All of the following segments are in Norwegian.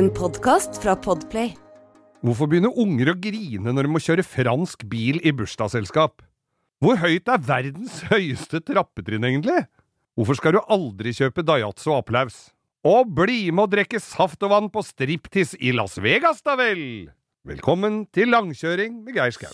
En podkast fra Podplay. Hvorfor begynner unger å grine når de må kjøre fransk bil i bursdagsselskap? Hvor høyt er verdens høyeste trappetrinn, egentlig? Hvorfor skal du aldri kjøpe Daiatso applaus? Og bli med å drikke saft og vann på striptease i Las Vegas, da vel! Velkommen til langkjøring med Geir Skau.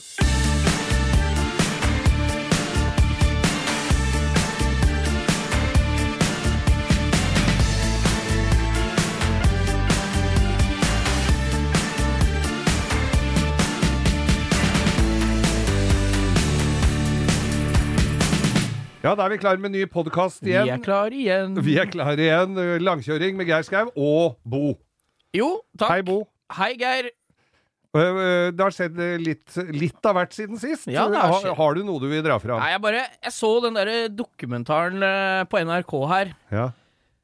Ja, da er vi klar med ny podkast Vi er klar igjen. Vi er klar igjen. Langkjøring med Geir Skau og Bo. Jo, takk. Hei, Bo. Hei, Geir. Øh, øh, Det har skjedd litt, litt av hvert siden sist. Ja, det har har, skjedd. har du noe du vil dra fra? Nei, jeg bare Jeg så den derre dokumentaren eh, på NRK her Ja.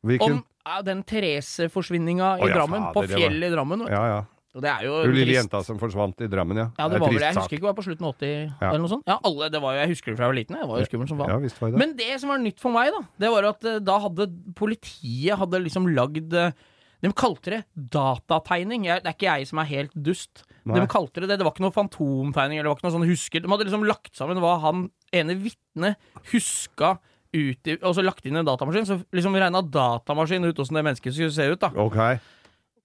Hvilken? om den Therese-forsvinninga i i ja, Drammen. fader, På fjellet i Drammen. Ja, ja. Og det er jo Hun lille jenta som forsvant i Drammen, ja. Ja, det var vel, jeg husker ikke, var på slutten av 80 Ja. eller noe sånt. Ja, alle, det var jo, Jeg husker det fra jeg var liten. Jeg var jo skummel som faen. Ja, visst var det. Men det som var nytt for meg, da, det var at eh, da hadde politiet hadde liksom lagd eh, De kalte det datategning. Jeg, det er ikke jeg som er helt dust. Nei. De kalte det det. Det var ikke noe fantomtegning eller det var ikke noe sånn husker. De hadde liksom lagt sammen hva han ene vitnet huska ut i Og så lagt inn en datamaskin. Så liksom regna datamaskin ut åssen det mennesket skulle se ut, da. Ok.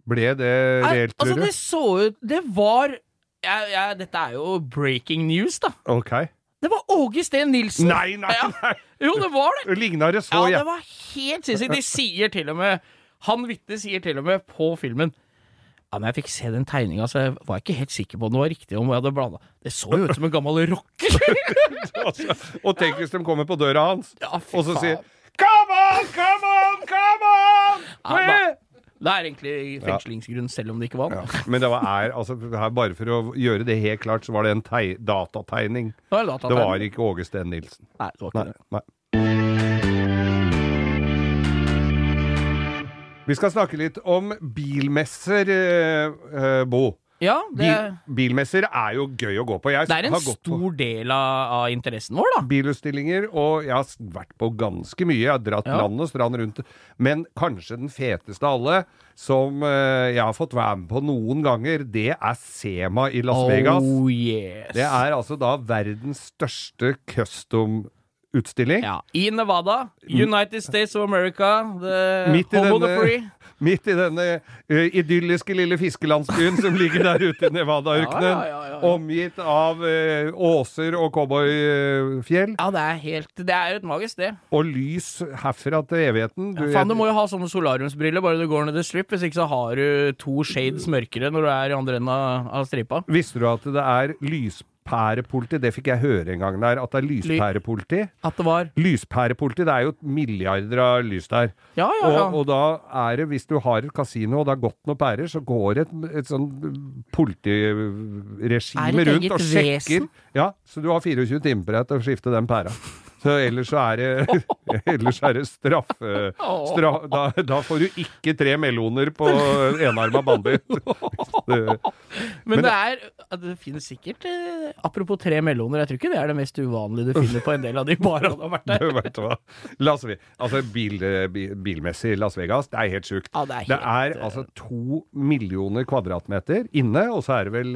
Ble det reelt, tror du? altså, det så ut Det var ja, ja, Dette er jo breaking news, da. Ok. Det var Åge Steen Nilsen! Nei, nei, Ja. nei! Jo, det var det! Ligna det så, Ja, ja. det var helt sinnssykt. De sier til og med Han Vitte sier til og med på filmen ja, men Jeg fikk se den tegninga, så jeg var ikke helt sikker på om det var riktig. om jeg hadde blanda. Det så jo ut som en gammel rocker! Altså, og tenk hvis de kommer på døra hans, Ja, og så sier Come on, come on, come on! Ja! Det er egentlig fengslingsgrunn, selv om det ikke var Ja, det. men det var, er, altså, her, bare for å gjøre det helt klart, så var det en datategning. Det var, datategning. Det var ikke Åge Steen Nilsen. Nei, det var ikke Nei, det. nei. Vi skal snakke litt om bilmesser, eh, eh, Bo. Ja, det, Bil, bilmesser er jo gøy å gå på. Jeg det er en har gått på stor del av, av interessen vår, da. bilutstillinger, og jeg har vært på ganske mye. Jeg har dratt Ja. land og strand rundt. Men kanskje den feteste av alle, som uh, jeg har fått være med på noen ganger, det er Sema i Las Vegas. Oh yes. Det er altså da verdens største custom-utstilling. ja. I Nevada, United States of America, the Midt i of the denne- free. Midt i denne uh, idylliske lille fiskelandsbyen som ligger der ute i Nevada-ørkenen. Ja, ja. Omgitt av uh, åser og cowboyfjell. Ja, det er helt Det er jo et magisk sted. Og lys herfra til evigheten. Ja, faen, du må jo ha sånne solariumsbriller bare du går ned i strip. Hvis ikke så har du to shades mørkere når du er i andre enden av, av stripa. Visste du at det er lyspærepoliti? Det fikk jeg høre en gang der. At det er lyspærepoliti. At det var Lyspærepoliti, det er jo milliarder av lys der. Ja, ja, ja. Og, og da er det, hvis du har et kasino og det har gått noen pærer, så går et, et sånn politiregime Er rundt og sjekker. vesen? Ja, så du har 24 timer på deg til å skifte den pæra. Så ellers så er det, ellers er det straffe... Stra, da, da får du ikke tre meloner på enarma banditt. Det- Men det er Det finnes sikkert eh, Apropos tre meloner, jeg tror ikke det er det mest uvanlige du finner på en del av de barene du har vært der. Du vet hva. Las altså bil, bil, bilmessig Las Vegas, det er helt sjukt. Ja, det er det er eh, altså to millioner kvadratmeter inne, og så er det vel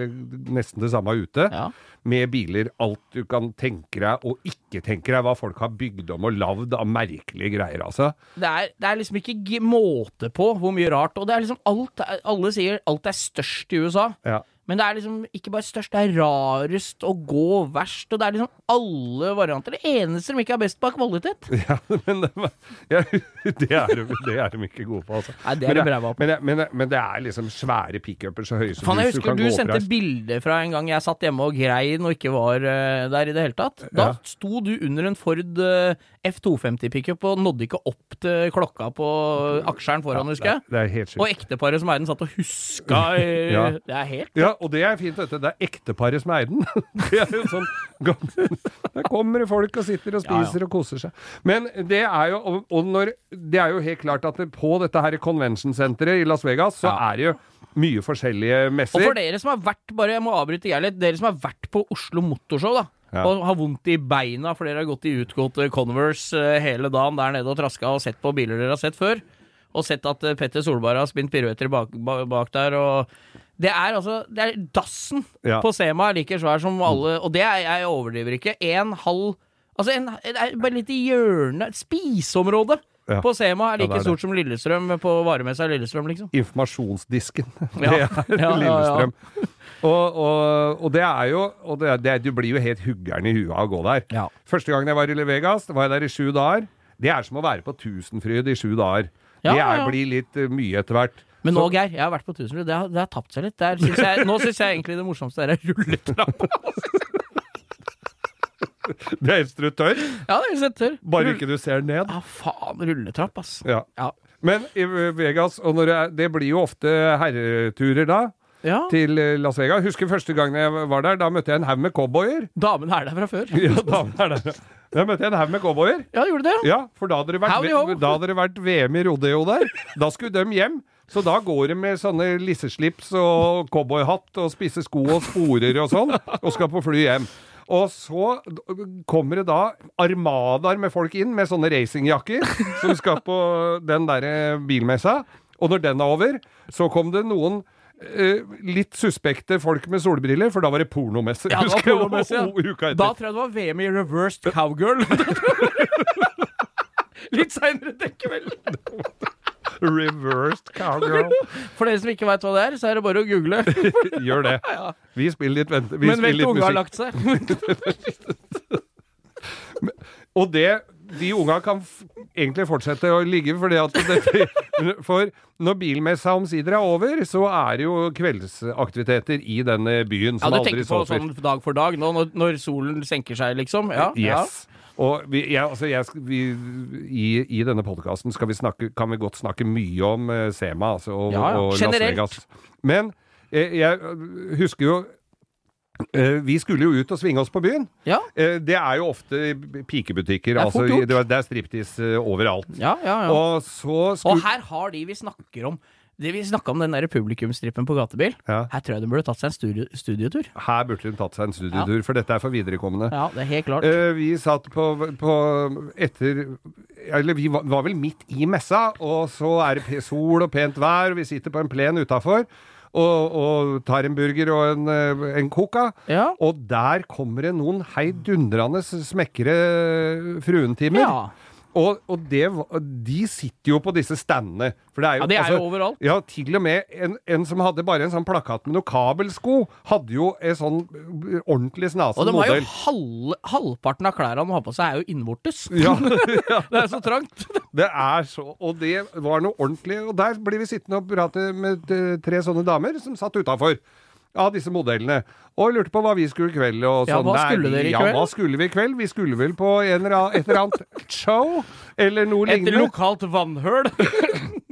nesten det samme ute. Ja. Med biler, alt du kan tenke deg og ikke tenke deg, hva folk har bygd om og lagd av merkelige greier, altså. Det er, det er liksom ikke måte på hvor mye rart. Og det er liksom alt Alle sier alt er størst i USA. Ja. Men det er liksom ikke bare størst, det er rarest og gå verst. Og det er liksom alle varianter. Det eneste de ikke er best på, er kvalitet. Ja, men det, ja, det, er, de- det er de ikke gode på, altså. Nei, det er men, de ræva på. men, det- men, det- men det er liksom svære pickuper så høye som Fan, jeg hus, husker kan du gå sendte bilde fra en gang jeg satt hjemme og grein og ikke var uh, der i det hele tatt. Da Ja. sto du under en Ford uh, F250-pickup og nådde ikke opp til klokka på aksjeren foran, Ja, husker jeg. Det det er helt sykt. Og ekteparet som er den, satt og huska i Ja. Det er helt Ja, og det er fint, dette. Det er ekteparet som eier den. Det er jo sånn Der kommer det folk og sitter og Ja, ja. spiser og koser seg. Men det er jo og- når Det er jo helt klart at det, på dette her convention-senteret i Las Vegas, så Ja. er det jo mye forskjellige messer. Og for dere som har vært bare, jeg må avbryte jeg litt, dere som har vært på Oslo Motorshow, da. Ja. Og har vondt i beina, for dere har gått i utgåtte Converse eh, hele dagen der nede og traska og sett på biler dere har sett før. og sett at eh, Petter Solberg har spint piruetter bak, bak der, og det er altså Det er dassen Ja. på Sema er like svær som alle Og det er, jeg overdriver ikke. En halv Altså, en, det bare litt i hjørnet Et spiseområde Ja. på Sema er Ja, like det er det. stort som Lillestrøm på varemessa Lillestrøm, liksom. Informasjonsdisken. Det er Ja, ja, ja. Lillestrøm. Og, og, og det er jo det, er- det, Du blir jo helt huggeren i huet av å gå der. Ja. Første gangen jeg var i Le Vegas, var jeg der i sju dager. Det er som å være på Tusenfryd i sju dager. Ja, det er, ja, ja. blir litt eh, mye etter hvert. Men nå, Geir, jeg har vært på Tusenfryd. Det, har- det har tapt seg litt. Der synes jeg, nå syns jeg egentlig det morsomste er rulletrappa. Det er instruktør, Ja, det er sett tørr. bare ikke du ser ned. Ja, faen. Rulletrapp, ass. Ja. Ja. Men i Vegas, og når det, er, det blir jo ofte herreturer da, ja. til eh, Las Vegas. Husker første gangen jeg var der, da møtte jeg en haug med cowboyer. Damen er der fra før. Ja, da, er der. Da møtte jeg en haug med cowboyer. Ja, gjorde det? Ja, for da hadde det vært, Howdy ho. da hadde det vært VM i rodeo der. Da skulle de hjem. Så da går de med sånne lisseslips og cowboyhatt og spisse sko og sporer og sånn, og skal på fly hjem. Og så kommer det da armadaer med folk inn med sånne racingjakker som skal på den derre bilmessa. Og når den er over, så kom det noen Uh, litt suspekte folk med solbriller, for da var det pornomesse. Ja, det var pornomesse, ja. etter. Da tror jeg det var VM i reversed cowgirl. Litt seinere den kvelden. Reversed cowgirl. For dere som ikke veit hva det er, så er det bare å google. Gjør det. Vi spiller litt, vent, vi Men vent til unga har lagt seg. Og det, de unga kan egentlig fortsette å ligge, fordi at det, for når bilmessa omsider er over, så er det jo kveldsaktiviteter i denne byen som aldri sover. Ja, du tenker på sånn dag for dag nå, når, når solen senker seg, liksom? Ja. Yes. Og vi, jeg, altså jeg, vi, i, I denne podkasten kan vi godt snakke mye om eh, Sema altså, og, Ja, og Las Vegas. Men eh, jeg øh, husker jo eh, Vi skulle jo ut og svinge oss på byen. Ja. Eh, Det er jo ofte pikebutikker. Det er altså, det er- striptease eh, overalt. Ja, ja, ja. Og så Og her har de vi snakker om det Vi snakka om den der publikumstrippen på gatebil. Ja. Her tror jeg hun burde tatt seg en studie, studietur. Her burde hun tatt seg en studietur, for dette er for viderekommende. Ja, det er helt klart. Uh, vi satt på, på etter Eller vi var, var vel midt i messa, og så er det sol og pent vær, og vi sitter på en plen utafor. Og, og tar en burger og en, eh, en coca. Ja. Og der kommer det noen heidundrende smekre fruentimer. Ja. Og, og det, de sitter jo på disse standene. For det er jo, Ja, det er altså, jo overalt. Ja, til og med en, en som hadde bare en sånn plakat med noen kabelsko, hadde jo en sånn ordentlig snasen modell. Og de har jo halv, halvparten av klærne de har på seg, er jo innvortes. Ja, Det er så trangt. det er så Og det var noe ordentlig. Og der blir vi sittende og prate med eh, tre sånne damer som satt utafor. Av disse modellene. Og lurte på hva vi skulle i kveld. Og Ja, sånn. hva skulle dere i Ja, kveld? hva skulle vi i kveld? Vi skulle vel på en eller annen, et eller annet show? Eller noe Et lignende. lokalt vannhøl.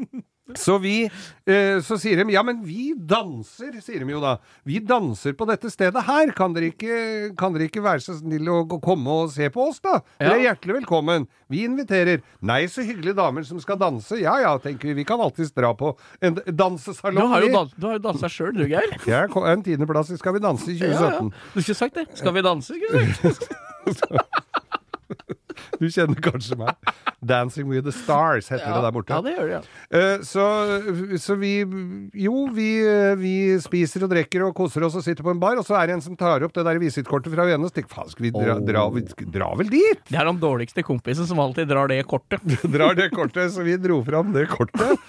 Så vi eh, Så sier de ja, men vi danser, sier de jo da. Vi danser på dette stedet her. Kan dere ikke, kan dere ikke være så snille å komme og se på oss, da? Dere er hjertelig velkommen. Vi inviterer. Nei, så hyggelige damer som skal danse. Ja ja, tenker vi. Vi kan alltids dra på en Du dansesalong. har jo, dans, du har jo dansa sjøl, du, Geir. Jeg er en tiendeplass i Skal vi danse i 2017. Ja, ja. Du har ikke sagt det. Skal vi danse? Skulle du sagt. Du kjenner kanskje meg. 'Dancing with the Stars' heter det der borte. Ja, det gjør det, ja. Eh, Så, så vi Jo, vi, vi spiser og drikker og koser oss og sitter på en bar, og så er det en som tar opp det der visittkortet fra Vene og tenker faen, skal vi dra, dra, vi dra vel dit? Det er den dårligste kompisen som alltid drar det kortet. Drar det kortet, så vi dro fram det kortet.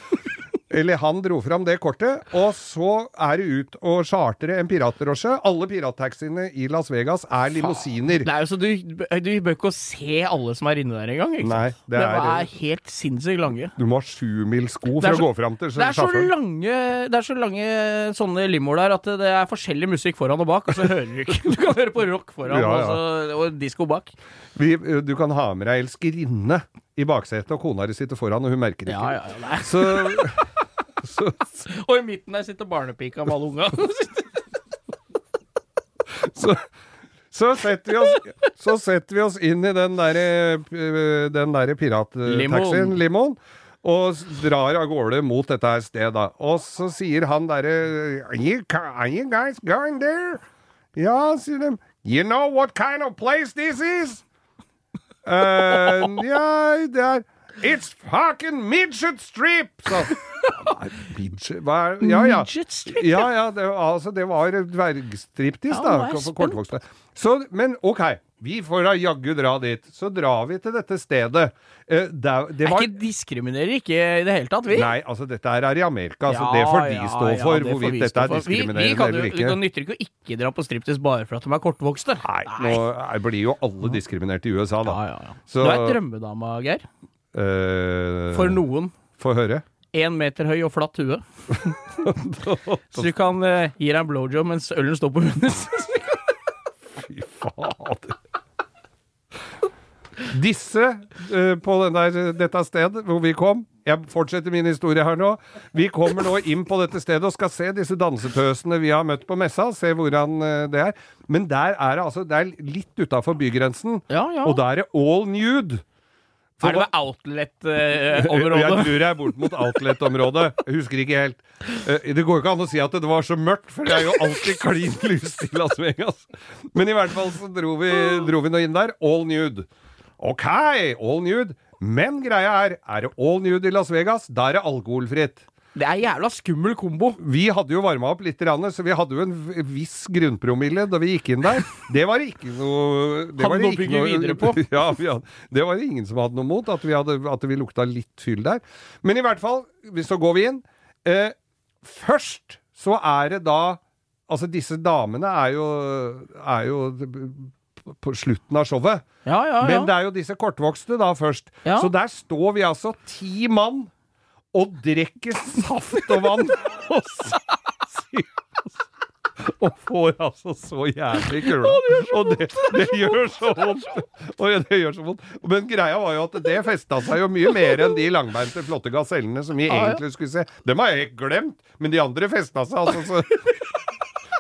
Eller han dro fram det kortet, og så er det ut og chartre en piratdrosje. Alle pirattaxiene i Las Vegas er limousiner. Nei, altså, du, du bør ikke se alle som er inne der engang. Nei, det det er- er helt sinnssykt lange. Du må ha sjumilssko for så, å gå fram til Det så sjåføren. lange, det er så lange sånne limoer der at det er forskjellig musikk foran og bak, og så hører du ikke. Du kan høre på rock foran Ja, ja. Og, så, og disko bak. Vi, du kan ha med deg elskerinne i baksetet, og kona di sitter foran, og hun merker det ikke. ja, ja, nei. Så, Og i midten der sitter barnepika med alle unga. så, så, setter vi oss, så setter vi oss inn i den derre den der pirattaxien, Limoen. limoen, og drar av gårde mot dette her stedet. Og så sier han derre are, you are you guys going there? Ja, sier de. You know what kind of place this is? Uh, ja, det er It's fucking midget strip! Så, hva er Ja, ja. Ja, ja, det, altså, det var dvergstriptease, Ja, da. nå er For kortvokste. Så, men OK, vi får da jaggu dra dit. Så drar vi til dette stedet. Eh, der, det var ikke diskriminerer ikke i det hele tatt, vi. Nei, altså dette her er i Amerika, så det får de stå ja, for. det hvorvidt vi dette er diskriminerende eller ikke. Det nytter ikke å ikke dra på striptease bare for at de er kortvokste. Nei, nå er- blir jo alle diskriminert i USA, da. Ja, ja, ja. Så- Du er drømmedama, Geir. Eh, For noen. Få høre. Én meter høy og flatt hue. Så du kan uh, gi deg en blowjob mens ølen står på munnen. Fy fader. Disse uh, på den der, dette stedet hvor vi kom Jeg fortsetter min historie her nå. Vi kommer nå inn på dette stedet og skal se disse dansetøsene vi har møtt på messa. Se hvordan uh, det er. Men der er det altså Det er litt utafor bygrensen. Ja, ja. Og da er det all nude. For Er det med outlet-området? Jeg tror jeg er bort mot outlet-området. Jeg husker ikke helt. Eh, Det går jo ikke an å si at det var så mørkt, for det er jo alltid klin lyst i Las Vegas. Men i hvert fall så dro vi, dro vi nå inn der. All nude. OK, all nude. Men greia er, er det all nude i Las Vegas, da er det alkoholfritt. Det er en jævla skummel kombo. Vi hadde jo varma opp litt, så vi hadde jo en viss grunnpromille da vi gikk inn der. Det var ikke noe det Hadde var det noe å ikke bygge videre på. Ja, hadde, det var det ingen som hadde noe mot, at vi, hadde, at vi lukta litt fyll der. Men i hvert fall, så går vi inn. Eh, først så er det da Altså, disse damene er jo, er jo på slutten av showet. Ja, ja, ja. Men det er jo disse kortvokste da først. Ja. Så der står vi altså ti mann og drikker saft og vann. og, og får altså så jævlig kula. Og det, det gjør så vondt. Og det gjør så vondt. Men greia var jo at det festa seg jo mye mer enn de langbeinte, flotte gasellene som vi egentlig skulle se. Dem har jeg helt glemt, men de andre festa seg altså så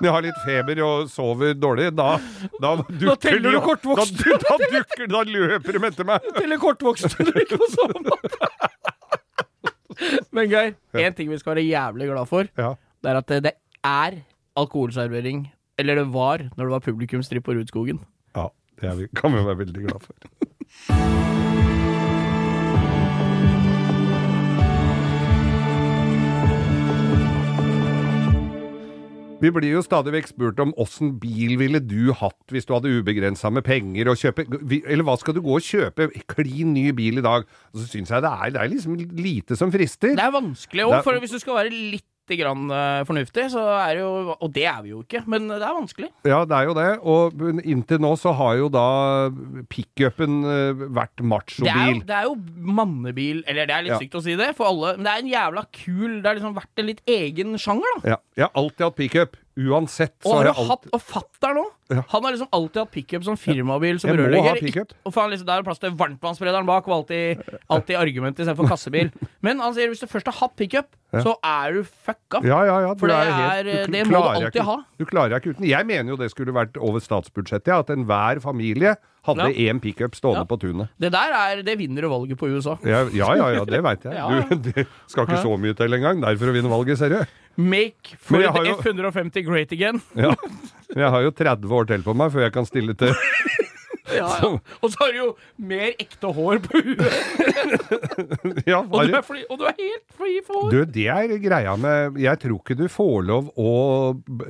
når jeg har litt feber og sover dårlig, da Da, dukker teller de- du kortvokst. Da, da, dukker, da løper de etter meg. Eller kortvokst. du ikke samme måte. Men Geir, én ting vi skal være jævlig glad for, Ja. det er at det, er alkoholservering. Eller det var, når det var publikumstripp på Rudskogen. ja det er vi, kan vi være veldig glad for. Vi blir jo stadig vekk spurt om åssen bil ville du hatt hvis du hadde ubegrensa med penger og kjøpe Eller hva skal du gå og kjøpe klin ny bil i dag? Og så syns jeg det er, det er liksom lite som frister. Det er vanskelig òg, for hvis du skal være litt grann eh, fornuftig, så er det jo Og det er vi jo ikke, men det er vanskelig. Ja, det er jo det. Og inntil nå så har jo da pickupen eh, vært Det machobil. det er jo mannebil Eller det er litt Ja. sykt å si det for alle, men det er en jævla kul Det har liksom vært en litt egen sjanger, da. Ja, jeg har alltid hatt pickup. Uansett så Og har jeg alltid hatt, og fatter'n òg. Ja. Han har liksom alltid hatt pickup som firmabil som rørlegger. Og faen, liksom, der er plass til varmtvannsberederen bak, og alltid, alltid argument istedenfor kassebil. Men han sier hvis du først har hatt pickup, så er du fucka. Ja, ja, ja. du For det helt- er- du det må du alltid ikke- ha. Du klarer deg ikke uten. Jeg mener jo det skulle vært over statsbudsjettet, ja, at enhver familie hadde én pickup stående Ja. på tunet. Det der er, det vinner du valget på i USA. Ja, ja, ja, ja det veit jeg. Ja, ja. Du, det skal ikke så mye til engang. Derfor å vinne valget, ser du. Make for jo- F150 great again. Ja. Men jeg har jo 30 år til på meg før jeg kan stille til Ja, ja. Og så har du jo mer ekte hår på huet. Ja, Og du er, fri, og du er helt fri for hår. Du, det er greia med Jeg tror ikke du får lov å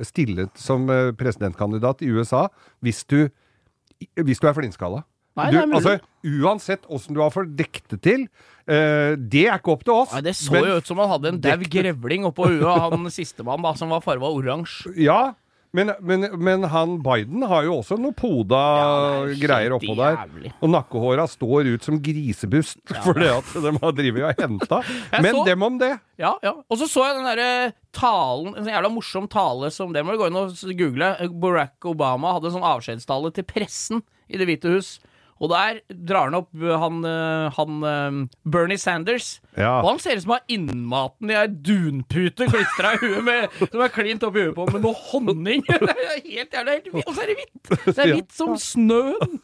stille som eh, presidentkandidat i USA hvis du, hvis du er flintskalla. Nei, Du, altså, uansett åssen du har fått det til, uh, det er ikke opp til oss. Nei, det så Men- jo ut som han hadde en daud grevling oppå huet han sistemann, da, som var farga oransje. Ja, men, men, men han Biden har jo også noe poda Ja, er greier oppå der. Og nakkehåra står ut som grisebust fordi at de har drevet og henta. Men så- dem om det. Ja, ja. Og så så jeg den derre talen, en sånn jævla morsom tale som Det må du gå inn og google. Barack Obama hadde en sånn avskjedstale til pressen i Det hvite hus. Og der drar han opp uh, han, uh, han uh, Bernie Sanders. Ja. Og han ser ut som han har innmaten i ei dunpute klistra i huet med, som er klint oppi huet på med noe honning. Helt jævla helt hvitt. Og så er det hvitt! Det er hvitt som snøen.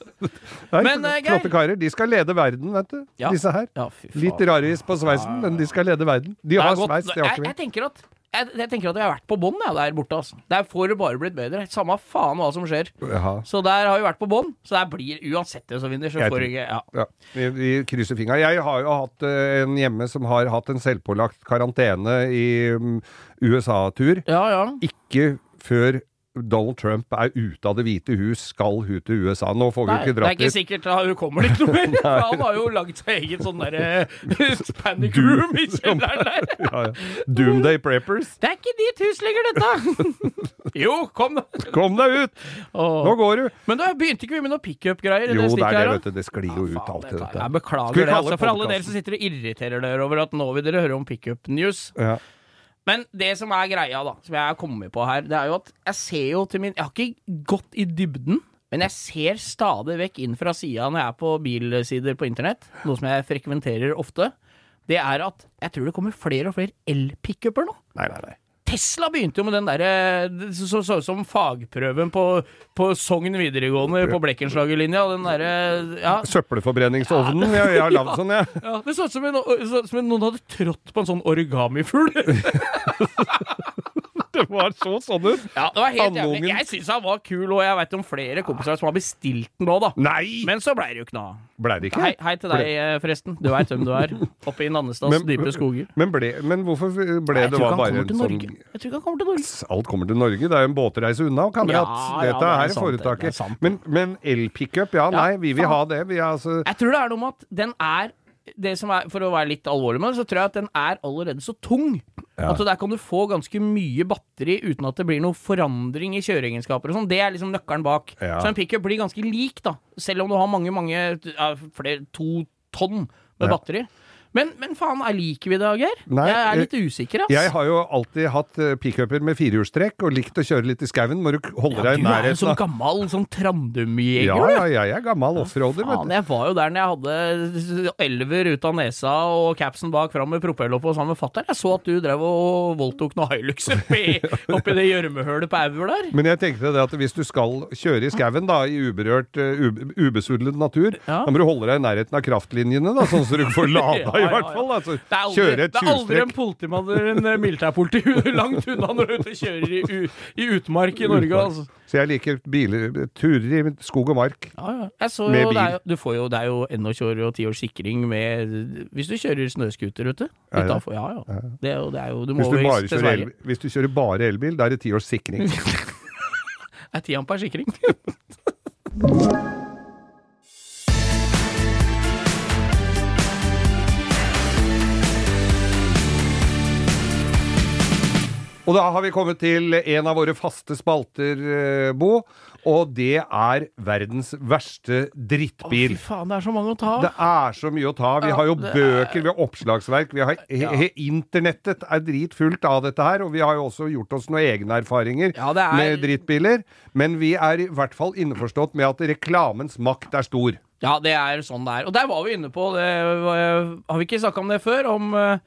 Nei, Men, eh, Geir- flotte karer. De skal lede verden, vet du. Ja. Disse her. Ja. Litt raris på sveisen, men de skal lede verden. De har sveis, det har ikke vi. jeg tenker at jeg, jeg tenker at vi har vært på bånn der borte. Altså. Der får det bare blitt bedre. Samme faen hva som skjer. Jaha. Så der har vi vært på bånn. Så der blir uansett det som vinner, så får ikke ja. Ja, vi, vi krysser fingra. Jeg har jo hatt eh, en hjemme som har hatt en selvpålagt karantene i mm, USA-tur. ja, ja. Ikke før Donald Trump er ute av Det hvite hus, skal hun til USA. Nå får vi jo Nei, dit. det er ikke sikkert hun kommer dit noe mer. For han har jo lagd seg egen sånn derre panic room i kjelleren der. Ja, ja. Doomday Preppers. Det er ikke ditt hus lenger, dette! jo, kom da. Kom deg ut! Åh. Nå går du! Men da begynte ikke vi med noe pickup-greier? Jo, det er det, vet du. Det sklir jo ut alt dette. Jeg beklager det. Altså, for alle dere som sitter og irriterer dere over at nå vil dere høre om pickup-news. Ja. Men det som er greia, da, som jeg har kommet på her, det er jo at jeg ser jo til min Jeg har ikke gått i dybden, men jeg ser stadig vekk inn fra sida når jeg er på bilsider på internett, noe som jeg frekventerer ofte. Det er at jeg tror det kommer flere og flere elpickuper nå. Nei, nei, nei. Tesla begynte jo med den derre så, så, så, som fagprøven på, på Sogn videregående på Blekkenslagerlinja. Den derre ja, Søppelforbrenningsovnen. Jeg, jeg har lagd sånn, jeg. ja, Det så ut som, en, så, som en- noen hadde trådt på en sånn origamifugl. Det var så sånn ut. Ja, det var helt jævlig. Jeg syns han var kul, og jeg veit om flere kompiser som har bestilt den nå, da. Nei! Men så blei det jo ikke noe av. Hei, hei til deg, ble... forresten. Du veit hvem du er. Oppe i Nannestads Men- dype skoger. Men, ble, men hvorfor ble Nei, det var bare en sånn Jeg tror ikke han kommer til Norge. Alt kommer til Norge. Det er jo en båtreise unna, kamerat. Ja, ja, Dette det er er det. Det foretaket. er. Men, men elpickup, ja, nei, vi vil ha det. Vi er altså Jeg tror det er noe med at den er det som er, For å være litt alvorlig med det, så tror jeg at den er allerede så tung. Ja. Altså der kan du få ganske mye batteri uten at det blir noe forandring i kjøreegenskaper og sånn. Det er liksom nøkkelen bak. Ja. Så en pickup blir ganske lik, da. Selv om du har mange, mange flere, to tonn med Ja. Men, men faen, er liker vi det, Geir? Jeg er litt usikker, ass. Jeg har jo alltid hatt eh, pickuper med firehjulstrekk og likt å kjøre litt i skauen. Må du holde ja, deg i nærheten. du er en sånn gammel sånn Trandum-jeger. Ja, ja, ja, jeg er gammel offroader, vet du. jeg var jo der når jeg hadde elver ut av nesa og capsen bak fram med propeller på sammen med fatter'n. Jeg så at du drev og voldtok noe Hilux oppi, oppi det gjørmehølet på Auer der. Men jeg tenkte det at hvis du skal kjøre i skauen, da, i uberørt, uh, ube, ubesudlet natur, Ja. da må du holde deg i nærheten av kraftlinjene, da, sånn så du får lada, i hvert fall. Altså, Det er aldri, kjøre et det er aldri en tjuvstrekk. politimann eller en eh, militærpoliti langt unna når du er ute og kjører i, i utmark i Norge. Altså. Så jeg liker biler, turer i skog og mark. Ja, ja. Jeg så Med bil. det er jo, du får jo, det er jo 21 år og 10 års sikring med Hvis du kjører snøscooter ute. Ja, ja. Ja, ja. Det er jo, det er jo Du må Hvis du, bare kjører el, hvis du kjører bare elbil, da er det 10 års sikring. Det er 10 ampere sikring. Og da har vi kommet til en av våre faste spalter, eh, Bo. Og det er verdens verste Å, drittbil. fy faen, det er så mange å ta av. Det er så mye å ta. Vi har jo er- bøker, vi har oppslagsverk, vi har Ja. Internettet er dritfullt av dette her, og vi har jo også gjort oss noen egne erfaringer Ja, er- med drittbiler. Men vi er i hvert fall innforstått med at reklamens makt er stor. Ja, det er sånn det er. Og der var vi inne på det Har vi ikke snakka om det før? Om, eh,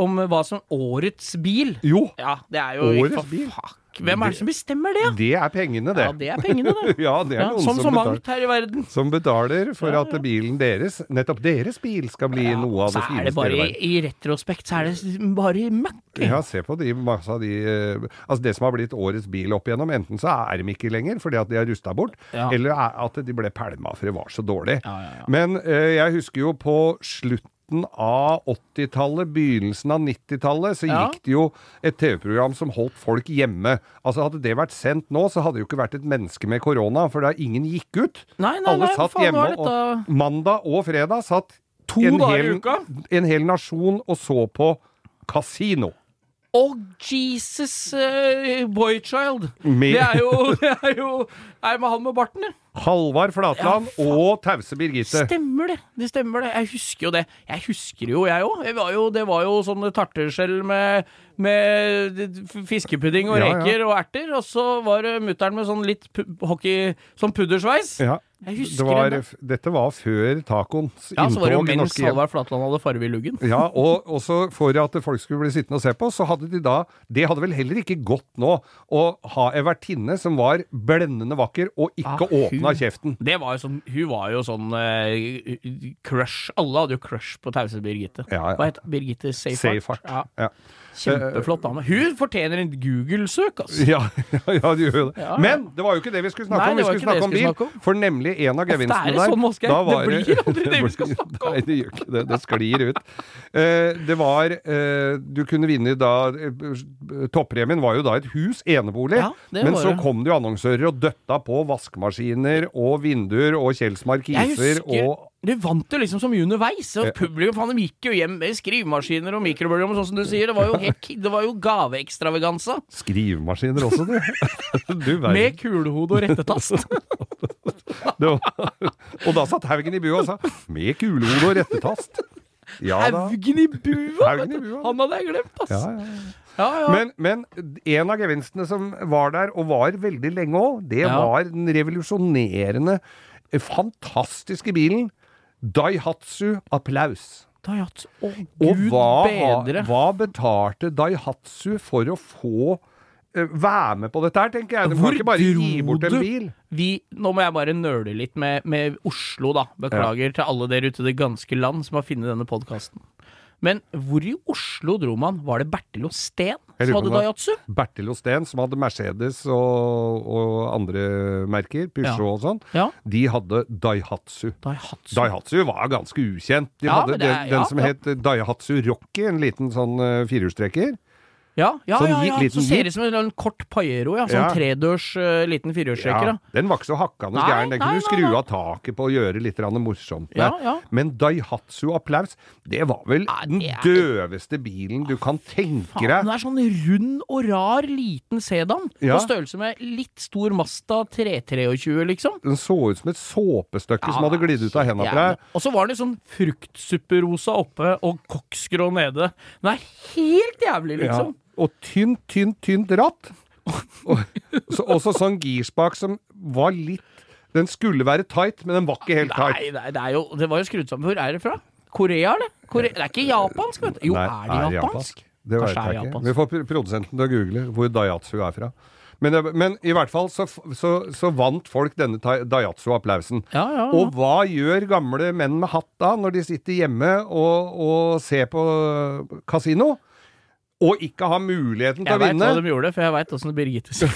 om hva som Årets bil. Jo, Ja, det er jo Årets for bil? Fuck. Hvem er det som bestemmer det? det er pengene, det. Ja, det er pengene, det. Ja, det er Ja, noen som som så mangt her i verden. Som betaler for Ja, at bilen deres, nettopp deres bil, skal bli Ja, noe av det fineste. så er det bare i i, retrospekt så er det bare møkk. Ja, se på de, masse av de eh, Altså det som har blitt årets bil opp igjennom, enten så er de ikke lenger fordi at de har rusta bort, Ja. eller er at de ble pælma for det var så dårlig. Ja, ja, ja. Men eh, jeg husker jo på slutten av 80-tallet, begynnelsen av 90-tallet, så Ja. gikk det jo et TV-program som holdt folk hjemme. Altså Hadde det vært sendt nå, så hadde det jo ikke vært et menneske med korona, for da ingen gikk ut. Nei, nei, Alle nei, satt faen, hjemme, dette og mandag og fredag satt To en hel, en hel nasjon og så på kasino. Å, Jesus uh, boychild! Det er jo Det er jo Er men han med barten, ja. Halvard Flatland Ja, og Tause Birgitte. Stemmer det. Det stemmer det. Jeg husker jo det. Jeg husker jo, jeg òg. Det var jo sånne tarteskjell med, med fiskepudding og Ja, ja. reker og erter. Og så var det mutter'n med sånn litt hockey Sånn puddersveis. Ja, Jeg det var, det. dette var før tacoens Ja, så var det jo mens norske. Halvard Flatland hadde farve i luggen. Ja, og også for at folk skulle bli sittende og se på, så hadde de da Det hadde vel heller ikke gått nå å ha ei vertinne som var blendende vakker og ikke Ah, åpna hun- kjeften. Det var jo sånn, Hun var jo sånn uh, crush Alle hadde jo crush på tause Birgitte. Ja, ja. Hva het Birgitte? Seyfarth. Ja. Ja. Kjempeflott dame. Hun fortjener en Google-søk, altså. Ja, ja, ja, du gjør det. Ja, ja. Men det var jo ikke det vi skulle snakke Nei, om. Vi skulle snakke om vi bil. snakke om. For nemlig en av gevinstene det der sånn, Moskei, Det var blir aldri det vi skal snakke om. Nei, det gjør ikke det. Det sklir ut. Uh, det var uh, Du kunne vinne da Toppremien var jo da et hus, enebolig. Ja, men så kom det jo annonsører og døtta på vaskemaskiner og vinduer og Kjells iser og Du vant jo liksom så mye underveis. Og publikum faen, de gikk jo hjem med skrivemaskiner og mikrobølgeovn, sånn som du sier. Det var jo, helt, det var jo gaveekstravaganza. skrivemaskiner også, du. du. Med kulehode og rettetast. Og da satt Haugen i bua og sa 'med kulehode og rettetast'. Ja! Haugen i bua. Han hadde jeg glemt, ass. Ja, ja, ja. Ja, ja. Men, men en av gevinstene som var der, og var veldig lenge òg, det Ja. var den revolusjonerende, fantastiske bilen Daihatsu Applaus. Daihatsu. Å, Og gud hva, bedre. hva betalte Daihatsu for å få eh, være med på dette her, tenker jeg. Du Hvor kan ikke bare gi bort en bil. Vi, nå må jeg bare nøle litt med, med Oslo, da. Beklager til alle dere ute i det ganske land som har funnet denne podkasten. Men hvor i Oslo dro man? Var det Bertil og Steen som hadde Daihatsu? Bertil og Steen, som hadde Mercedes og, og andre merker, Peugeot Ja. og sånn, Ja, de hadde Daihatsu. Daihatsu. Daihatsu var ganske ukjent. De Ja, hadde den, er- den ja, som het Daihatsu Rocky, en liten sånn uh, firehjulstrekker. Ja, ja, Sånn ja, ja. liten Så ser det ut som en, kort Pajero, ja. Sånn Ja. tredørs uh, liten firehjulstrekker, ja. den var ikke så hakkende gæren. Den kunne du skru av taket på og gjøre litt morsomt med. Men Daihatsu Applaus, det var vel den er- døveste bilen du kan tenke deg. den er sånn rund og rar liten sedan. På størrelse med litt stor Masta 323, liksom. Den så ut som et såpestykke som hadde glidd ut av hendene på deg. Og så var den sånn fruktsupperosa oppe og koksgrå nede. Den er helt jævlig, liksom. Og tynt, tynt, tynt ratt. Og så, også sånn girspak som var litt Den skulle være tight, men den var ikke helt tight. Nei, nei, det, jo, det var jo skrudd sammen. Hvor er det fra? Korea, eller? Korea, det er ikke japansk, vet du. Jo, Nei, er det japansk? Det vet jeg ikke. japansk. Vi får produsenten til å google hvor Daiatsu er fra. Men, men i hvert fall så, så, så vant folk denne Daihatsu-applausen. Ja, ja, ja. Og hva gjør gamle menn med hatt da, når de sitter hjemme og, og ser på kasino? Og ikke har muligheten til Jeg å veit vinne? hva de gjorde, for jeg veit åssen Birgitte sier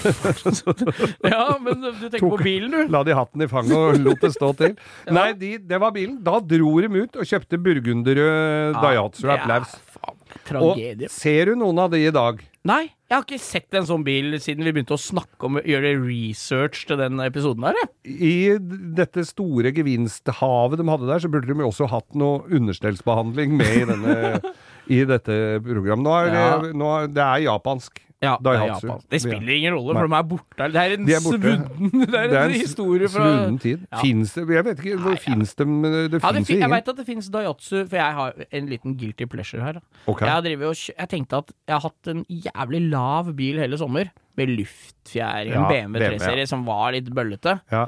Ja, men du tenker på bilen, du. La de hatten i fanget og lot det stå til. Nei, de, det var bilen. Da dro de ut og kjøpte burgunderrød Daihatsu Ja, Applaus. faen, Og ser du noen av de i dag? Nei, jeg har ikke sett en sånn bil siden vi begynte å snakke om å gjøre research til den episoden her. I dette store gevinsthavet de hadde der, så burde de jo også hatt noe understellsbehandling med i, denne, i dette programmet. Nå er, Ja. det, nå er, det er japansk. Ja, det, er Daihatsu. japansk. det spiller ingen rolle, Nei. de er borte. Det er en De er borte. svudden Det er en, historie fra svunnen tid. Ja. Fins det Jeg vet ikke, hvor fins det men Det ja, fins jo jeg ingen. veit at det finnes Daihatsu, for jeg har en liten guilty pleasure her. Okay. Jeg, har og, jeg tenkte at jeg har hatt en jævlig lav bil hele sommer, med luftfjæring, Ja, BMW BMW, 3-serie som var litt bøllete. Ja.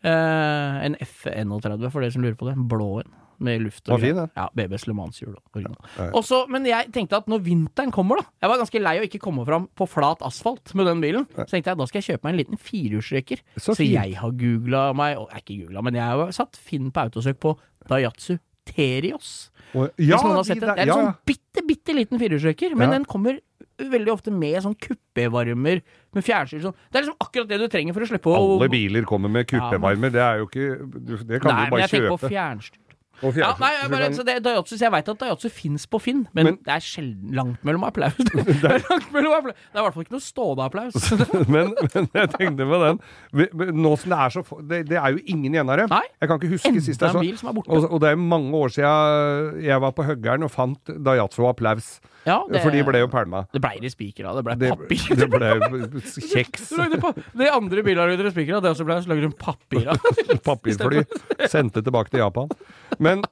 Uh, en F31, for dere som lurer på det. En blå en. Med luft og greier. Ja, BBs Le Mans-hjul. Ja, ja. Men jeg tenkte at når vinteren kommer, da Jeg var ganske lei å ikke komme fram på flat asfalt med den bilen. Så tenkte jeg da skal jeg kjøpe meg en liten firehjulstrekker. Så Så, jeg har googla meg og, Ikke googla, men jeg har satt Finn på autosøk på Dayatsu Terios. Og, Hvis ja, noen har sett den. Det er en ja, sånn bitte, bitte liten firehjulstrekker, men Ja. den kommer veldig ofte med sånn kuppevarmer med fjernstyr sånn. Det er liksom akkurat det du trenger for å slippe å Alle biler kommer med kuppevarmer. Det er jo ikke Det kan Nei, du men bare jeg tenker på fjernstyr. Og Ja, nei, jeg bare, så det Daihatsu, så jeg veit at Daihatsu fins på Finn, men, Men- det er sjelden langt mellom applaus. Det er langt mellom applaus. Det er i hvert fall ikke noe stående applaus. men, men jeg tenkte på den Nå som det er så det, det er jo ingen igjen av. Jeg kan ikke huske sist jeg så og, og det er mange år siden jeg var på Høggern og fant Daihatsu Applaus. Ja, det, For de ble jo pælma. Det blei de spiker av. Det ble Det, papir. det ble kjeks. Det andre Det andre bilarbeidere spiker av, det også ble, så lager hun papir av. Papirfly. Sendte tilbake til Japan. Men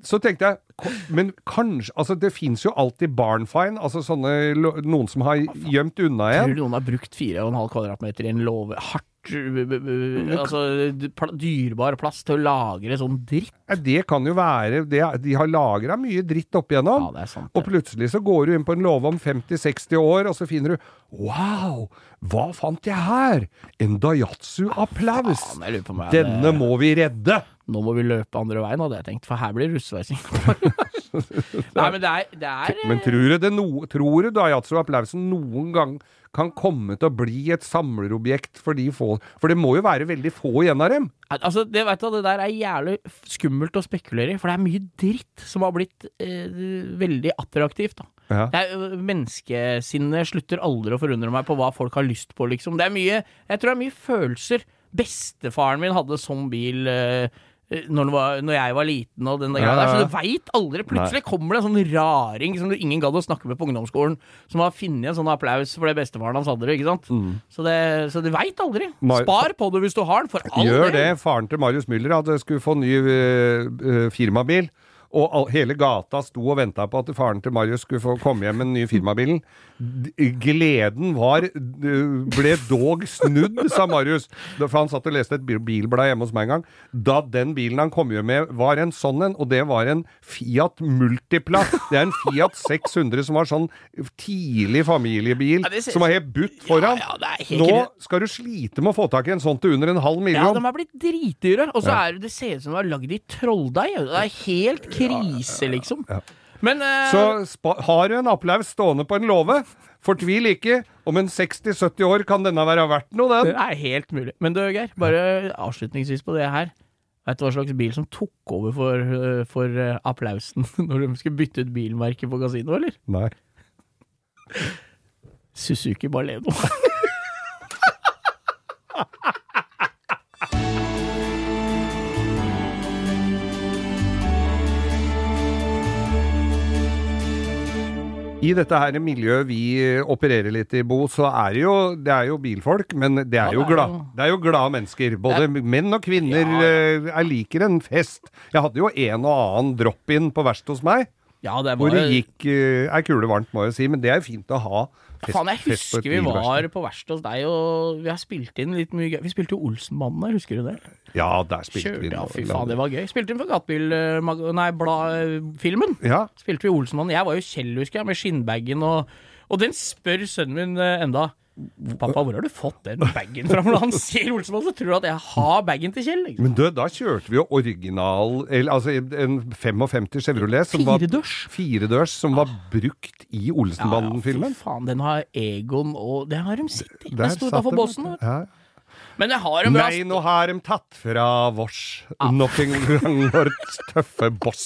så tenkte jeg Men kanskje Altså, det fins jo alltid barnfine. Altså sånne Noen som har gjemt unna Tror en. du noen har brukt 4,5 kvadratmeter i en låve hardt Altså d- dyrebar plass til å lagre sånn dritt? Ja, Det kan jo være det, De har lagra mye dritt opp igjennom. Ja, det er sant. Og plutselig så går du inn på en låve om 50-60 år, og så finner du Wow! Hva fant jeg her? En Dayatsu-applaus! Jeg Denne må vi redde! nå må vi løpe andre veien, hadde jeg tenkt, for her blir russeveising. Nei, men det er, det er Men tror du, det no, tror du Dayatsu-applausen noen gang kan komme til å bli et samlerobjekt for de få? For det må jo være veldig få igjen av dem? Altså, det, vet du, det der er jævlig skummelt å spekulere i, for det er mye dritt som har blitt eh, veldig attraktivt. da. Ja. Er, menneskesinnet slutter aldri å forundre meg på hva folk har lyst på, liksom. Det er mye Jeg tror det er mye følelser. Bestefaren min hadde sånn bil eh, når, var, når jeg var liten og den der Ja, greia der, så du veit aldri. Plutselig kommer det en sånn raring som du ingen gadd å snakke med på ungdomsskolen, som har funnet en sånn applaus for det bestefaren hans hadde det, ikke sant. Så, det, så du veit aldri. Mm. Mar- Spar på det hvis du har den, for all Gjør del. det. Faren til Marius Müller hadde skulle få ny eh, eh, firmabil. Og all, hele gata sto og venta på at faren til Marius skulle få komme hjem med den nye firmabilen. Gleden var ble dog snudd, sa Marius. For han satt og leste et bilblad hjemme hos meg en gang. Da den bilen han kom hjem med, var en sånn en, og det var en Fiat Multipla. Det er en Fiat 600 som var sånn tidlig familiebil, Ja, ser- som var helt butt foran. Ja, ja, helt Nå skal du slite med å få tak i en sånn til under en halv million. Ja, de har blitt dritdyre. Og så er det, det ser ut som de er lagd i trolldeig. Det er helt krise, liksom. Men eh, Så spa har du en applaus stående på en låve, fortvil ikke. Om en 60-70 år kan denne være verdt noe, den. det er helt mulig. Men du, Geir, bare avslutningsvis på det her. Vet du hva slags bil som tok over for, eh, for eh, applausen når de skulle bytte ut bilmerket på kasino, eller? Nei. Suzuki Baleno. I dette her miljøet vi opererer litt i, Bo, så er det jo, det er jo bilfolk, men det er Ja, jo glad, det er jo glade mennesker. Både menn og kvinner Ja, eh, er liker en fest. Jeg hadde jo en og annen drop-in på verkstedet hos meg, Ja, det hvor var det gikk eh, ei kule varmt, må jeg si. Men det er jo fint å ha Faen, jeg husker vi var på verkstedet hos deg, og vi har spilt inn litt mye gøy. Vi spilte jo Olsenmannen der, husker du det? Ja, der spilte vi Kjørte, ja, fy faen, det var gøy. Spilte inn for Gatebil... Nei, Blad-filmen. Ja, Spilte vi Olsenbanden. Jeg var jo Kjell, husker jeg, med skinnbagen og Og den spør sønnen min eh, enda. Pappa, hvor har du fått den bagen fra? Når han ser Olsenmannen, så tror du at jeg har bagen til Kjell. Liksom. Men du, da kjørte vi jo original eller, Altså en 55 Chevrolet som var Firedørs. firedørs, som var brukt i Olsenbanden-filmen. fy faen, den har Egon og Det har de sett i. Den står utafor bossen. Ja. Men jeg har en bra Nei, nå har de tatt fra vårs nok en gang vår tøffe boss.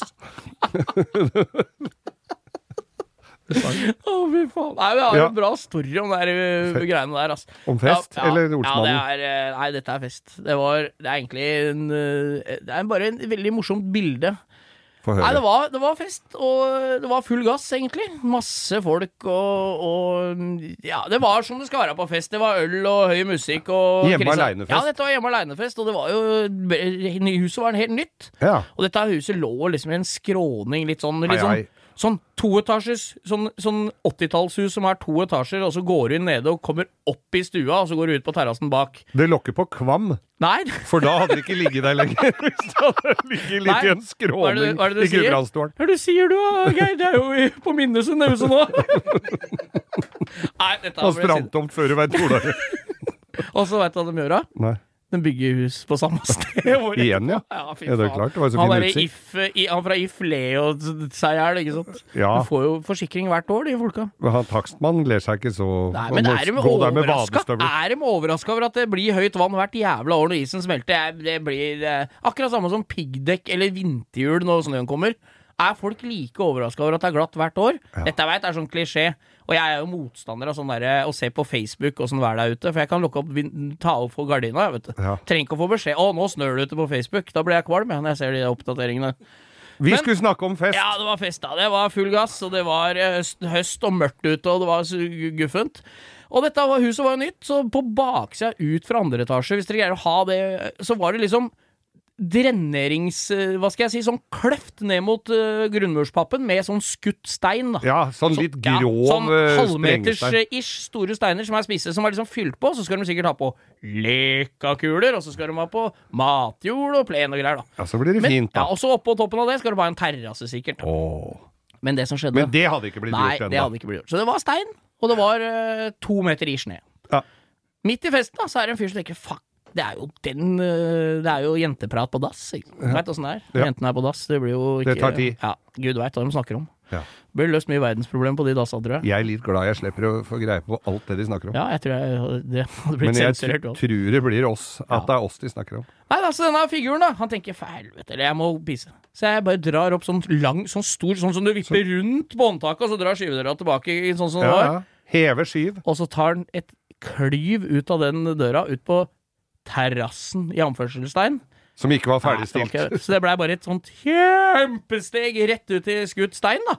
Å, fy faen. Nei, vi har Ja. en bra story om de der, uh, greiene der, altså. Om fest, eller Ja, det er, uh, nei, dette er fest. Det var Det er egentlig en uh, Det er bare en veldig morsomt bilde. Nei, det var, det var fest, og det var full gass, egentlig. Masse folk og, og Ja, det var som det skal være på fest. Det var øl og høy musikk og Hjemme alene-fest. Ja, dette var hjemme aleine-fest, og det var jo Huset var helt nytt. Ja. Og dette huset lå liksom i en skråning, litt sånn, litt Ai, sånn, ai. Sånn toetasjes, sånn, sånn 80-tallshus som har to etasjer, og så går du inn nede og kommer opp i stua, og så går du ut på terrassen bak. Det lokker på Kvam, Nei, for da hadde det ikke ligget der lenger. Hvis det hadde ligget litt Nei. i en Hva er det- skråning hva er det i sier? Hva er det du sier du, Geir? Det er jo på Minnesund, det huset nå. Nei, dette Og ble strandtomt før du veit hvor det er. Og så veit du hva de gjør da? Nei. De bygger hus på samme sted. Igjen, ja. Ja, Ja, det er klart. Det var så han fin utsikt. If, han fra If ler jo seg i hjel, ikke sant? Ja. Du får jo forsikring hvert år, de folka. Men han takstmannen ler seg ikke så Nei, men er de overraska. Er de overraska over at det blir høyt vann hvert jævla år når isen smelter? Det blir eh, akkurat samme som piggdekk eller vinterhjul når snøen kommer. Er folk like overraska over at det er glatt hvert år? Dette jeg vet er sånn klisjé. Og jeg er jo motstander av sånn derre å se på Facebook åssen været er ute. For jeg kan lukke opp, ta opp for gardina, vet du. Ja. Trenger ikke å få beskjed 'Å, nå snør det ute på Facebook'. Da blir jeg kvalm jeg, når jeg ser de oppdateringene. Vi Men- skulle snakke om fest. Ja, det var fest, da. Det var full gass, og det var eh, høst, høst og mørkt ute, og det var guffent. Og dette var, huset var jo nytt, så på baksida ut fra andre etasje, hvis dere greier å ha det, så var det liksom drenerings... eh, Hva skal jeg si? Sånn kløft ned mot uh, grunnmurspappen med sånn skutt stein, da. Ja, sånn litt Ja, grov sånn eh, halvmeters sprengestein. eh, ish store steiner som er spisse, som er liksom fylt på. Så skal de sikkert ha på lekakuler, og så skal de ha på matjord og plen og greier, da. Ja, så blir det Men, fint, ja, da. og så oppå toppen av det skal du ha en terrasse, sikkert. Åh. Men det som skjedde Men det hadde ikke blitt Nei, gjort ennå. Så det var stein, og det var uh, to meter i snø. Ja. Midt i festen da, så er det en fyr som tenker fuck, Det er jo den øh, Det er jo jenteprat på dass. Du vet åssen det er. Ja. Jentene er på dass. Det blir jo ikke Det tar tid. Ja, Gud veit hva de snakker om. Ja. Blir løst mye verdensproblem på de dassa, tror jeg. Jeg er litt glad jeg slipper å få greie på alt det de snakker om. Ja, jeg tror jeg, det hadde blitt Men jeg sensurert. også. tror det blir oss, at det er oss de snakker om. Nei, altså denne figuren, da. Han tenker for helvete, eller jeg må pisse. Så jeg bare drar opp sånn lang, sånn stor, sånn som du vipper rundt på håndtaket, og så drar skyvedøra tilbake sånn som det Ja, var. ja. Heve skyv. Og så tar han et klyv ut av den døra, ut på terrassen, i anførselstegn. Som ikke var Nei, det var ferdigstilt. ikke- Så det blei bare et sånt kjempesteg rett ut i skutt stein, da.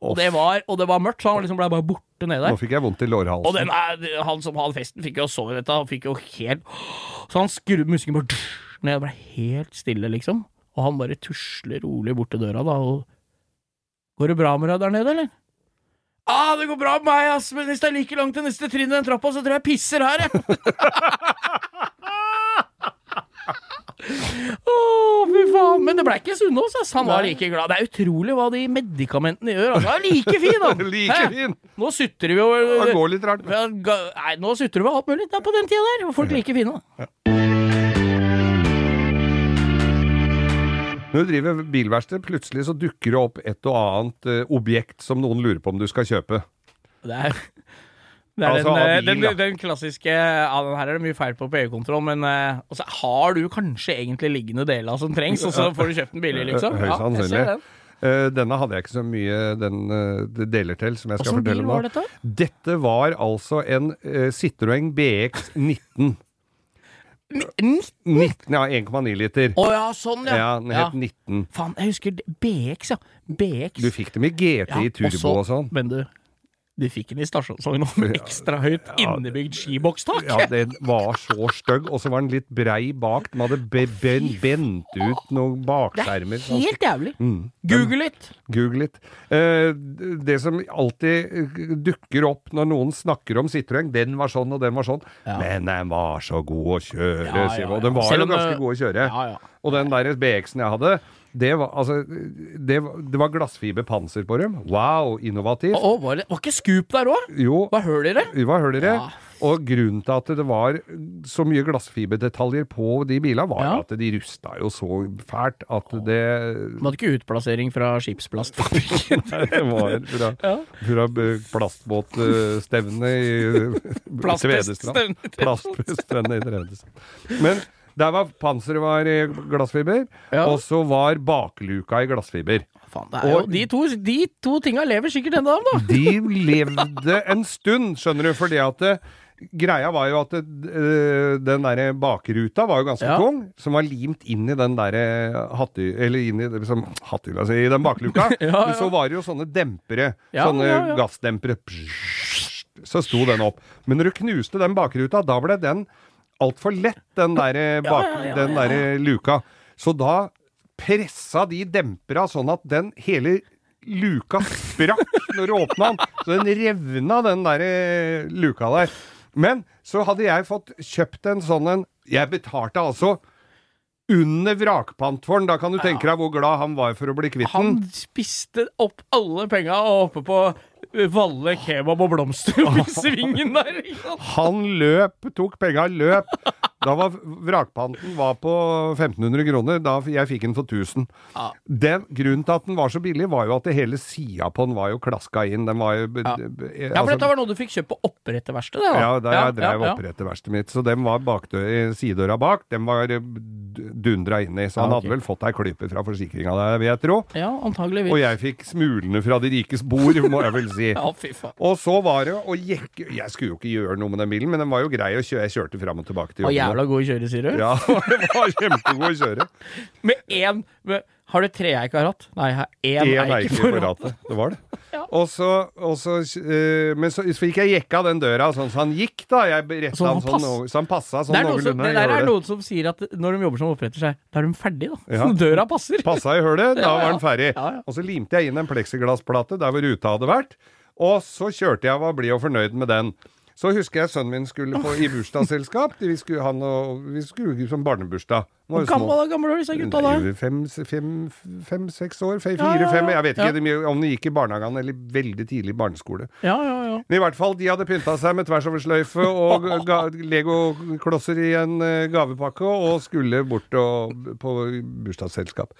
Og det var, og det var mørkt, så han liksom blei bare borte nedi Nå fikk jeg vondt i Og lårhalsen. den er, han som hadde festen, fikk jo sove dette. Han fikk jo helt Så han skrudde musikken bare ned, og ble helt stille, liksom. Og han bare tusler rolig bort til døra, da, og Går det bra med deg der nede, eller? ah, det går bra med meg, ass, men hvis det er like langt til neste trinn i den trappa, så tror jeg jeg pisser her, jeg. Å, fy faen. Men det ble ikke Sunnaas. Han var like glad. Det er utrolig hva de medikamentene gjør. Altså, han er like fin, han. Like fin! Nå sutrer vi over Han går litt rart. Nei, nå sutrer vi alt mulig. Det er på den tida der. Folk folk like fine. da. Når du driver bilverksted, plutselig så dukker det opp et og annet eh, objekt som noen lurer på om du skal kjøpe. Det er, det er Altså, den, eh, bil, den, den klassiske ja, den Her er det mye feil på på EU-kontroll, men uh, også har du kanskje egentlig liggende deler som trengs, og så får du kjøpt den billig, liksom. Høyst Ja, jeg sannsynlig. ser den. Uh, denne hadde jeg ikke så mye den uh, deler til, som jeg skal Hvordan fortelle om var nå. dette? Dette var altså en uh, Citroën BX 19. 19? 19 ja, 1,9 liter. Å ja, sånn, ja. Ja, den het 19. Faen, jeg husker BX, ja. BX. Du fikk dem i GT i turbo så- og sånn. Men du, du fikk den i stasjonsvogn med ekstra høyt innebygd skibokstak. Ja, den var så stygg, og så var den litt brei bak. Den hadde be ben bent ut noen bakskjermer. det er sånn. helt jævlig. Mm. Google litt. Google it. Eh, det som alltid eh, dukker opp når noen snakker om Citroën, den var sånn og den var sånn, Ja. men den var så god å kjøre, Ja, ja, ja. Og den var Selv jo ganske god å kjøre. Ja, ja. Og den der BX-en jeg hadde, det var, altså, det, det var glassfiberpanser på dem. Wow, innovativt. Å, var det var ikke Scoop der òg? Var høl i det? Var høl i det. Ja. Og grunnen til at det var så mye glassfiberdetaljer på de bilene, var Ja. at de rusta jo så fælt at det De hadde ikke utplassering fra skipsplastfabrikken? Det var fra, Ja. fra eh, plastbåtstevnet i Tvedestrand. Plaststevnet i Tvedestrand. Men der var panseret var i glassfiber, Ja. og så var bakluka i glassfiber. Er jo, Og- de, to, de to tinga lever sikkert ennå, da. De levde en stund, skjønner du, fordi at det, Greia var jo at det, eh, den der bakruta var jo ganske Ja. tung, som var limt inn i den derre hatty... Eller inn i, liksom, som, altså, si, i den bakluka. Ja. Men så var det jo sånne dempere. Sånne gassdempere. Så sto den opp. Men når du knuste den bakruta, da ble den altfor lett, den der, bak, ja, ja, den der luka. Så da pressa de dempera sånn at den hele luka sprakk når du åpna den. Så den revna, den der eh, luka der. Men så hadde jeg fått kjøpt en sånn en Jeg betalte altså under vrakpant for den. Da kan du tenke deg hvor glad han var for å bli kvitt den. Han spiste opp alle penga oppe på Valle kebab og blomster oppi svingen der. Han løp, tok penga, løp. Da var vrakpanten var på 1500 kroner. Da jeg fikk den for 1000. Ja. Den, grunnen til at den var så billig, var jo at det hele sida på den var jo klaska inn. Den var jo Ja. b- Ja, for altså- dette var noe du fikk kjøpt på oppretterverkstedet? Ja, da. Ja, jeg drev ja, oppretterverkstedet mitt. Så den var bakdø sidedøra bak. Den var eh, dundra i. Så han Ja, ok. hadde vel fått ei klype fra forsikringa der, vil jeg tro. Ja, antageligvis. Og jeg fikk smulene fra de rikes bord, må jeg vel si. Ja, fy faen. Og så var det å jekke Jeg skulle jo ikke gjøre noe med den bilen, men den var jo grei å kjøre. Jeg kjørte fram og tilbake til jobben. Jævla god i kjøre, sier du? Ja, det var kjempegod å kjøre. Med én med, Har du treeikaratt? Nei, jeg har én Én eik på rattet. Det var det. Ja. Og så, og så eh, Men så, så gikk jeg jekka den døra sånn så han gikk, da. Jeg Så han sånn, så han passa sånn noenlunde. det der er noen som sier at når de jobber som oppretter seg, da er de ferdige, da. Ja. Døra passer. Passa i hølet, da Ja, var den ferdig. Ja, ja. Og så limte jeg inn en pleksiglassplate der hvor ruta hadde vært, og så kjørte jeg og var blid og fornøyd med den. Så husker jeg sønnen min skulle på i bursdagsselskap. Vi skulle, ha noe vi skulle som barnebursdag. Hvor gamle, gammel var disse gutta da? Nei, Fem, fem, fem, seks år? Fem, Ja, fire, ja, fem? ja. Jeg vet ikke om de gikk i barnehagen eller veldig tidlig barneskole. Ja, ja, ja. Men i hvert fall, de hadde pynta seg med tversoversløyfe og legoklosser i en eh, gavepakke og skulle bort og, på bursdagsselskap.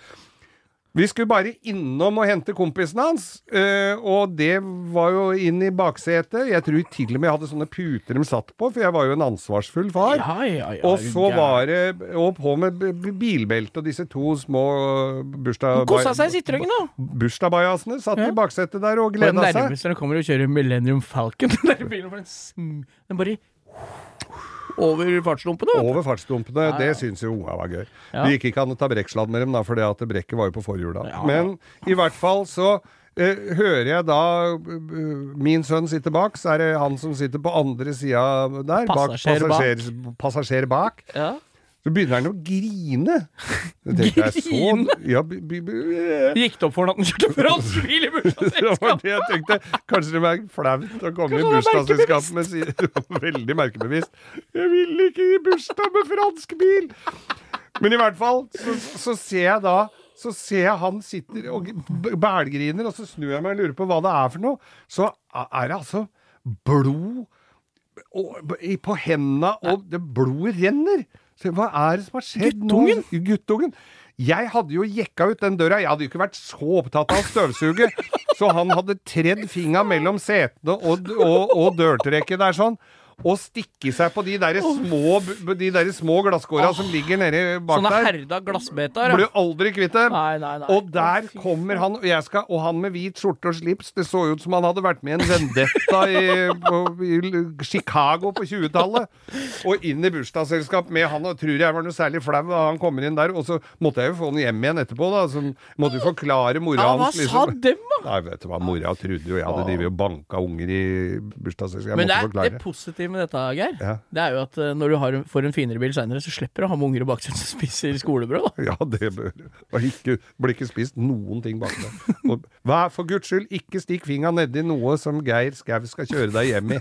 Vi skulle bare innom og hente kompisen hans, eh, og det var jo inn i baksetet. Jeg tror til og med jeg hadde sånne puter de satt på, for jeg var jo en ansvarsfull far. Ja, ja, ja, Og så var det Og på med bilbelte og disse to små bursdag... Kosa seg i Citroën, da. Bursdagsbajasene satt i baksetet der og gleda seg. nærmeste når den kommer og kjører Millennium Falcon. Den der bilen den bare over fartsdumpene. Over fartsdumpene. Ja, ja. Det syns jo unga var gøy. Ja. Det gikk ikke an å ta brekksladd med dem, da, for det at brekket var jo på forhjula. Men i hvert fall så eh, hører jeg da eh, min sønn sitter bak, så er det han som sitter på andre sida der. Bak, Passasjer bak. passasjer, passasjer bak. Så begynner han å grine. Grine? ja, b, Gikk det opp for ham at han kjørte fransk bil i bursdagsselskapet? det jeg tenkte. Kanskje det var flaut å komme i bursdagsselskap med si- Veldig merkebevisst. Jeg vil ikke i bursdag med fransk bil! Men i hvert fall, så, så ser jeg da så ser jeg han sitter og bælgriner, og så snur jeg meg og lurer på hva det er for noe. Så er det altså blod og, på hendene, og det blodet renner. Hva er det som har skjedd Guttungen? nå? Guttungen. Jeg hadde jo jekka ut den døra. Jeg hadde jo ikke vært så opptatt av å støvsuge. Så han hadde tredd fingra mellom setene og, og, og dørtrekket der sånn. Og stikke seg på de der små, de der små glasskåra som ligger nedi bak Sånne der. herda glassbeter. Blir aldri kvitt dem. Og der kommer han, og, jeg skal, og han med hvit skjorte og slips. Det så ut som han hadde vært med i en vendetta i, på, i Chicago på 20-tallet. Og inn i bursdagsselskap med han, og tror jeg var noe særlig flau da han kommer inn der. Og så måtte jeg jo få han hjem igjen etterpå, da. Så måtte jo forklare mora Ja, hva hans. sa liksom. dem, da? Nei, vet du hva, mora trodde jo jeg hadde drevet og banka unger i bursdagsselskap. Men det, er, det forklare. Med dette, Geir, Ja. det er jo at eh, når du har, får en finere bil seinere, så slipper du å ha med unger i baksetet som spiser skolebrød. da. Ja, det bør og ikke, blir ikke spist noen ting bak deg. Og Vær for guds skyld ikke stikk fingra nedi noe som Geir Skau skal kjøre deg hjem i.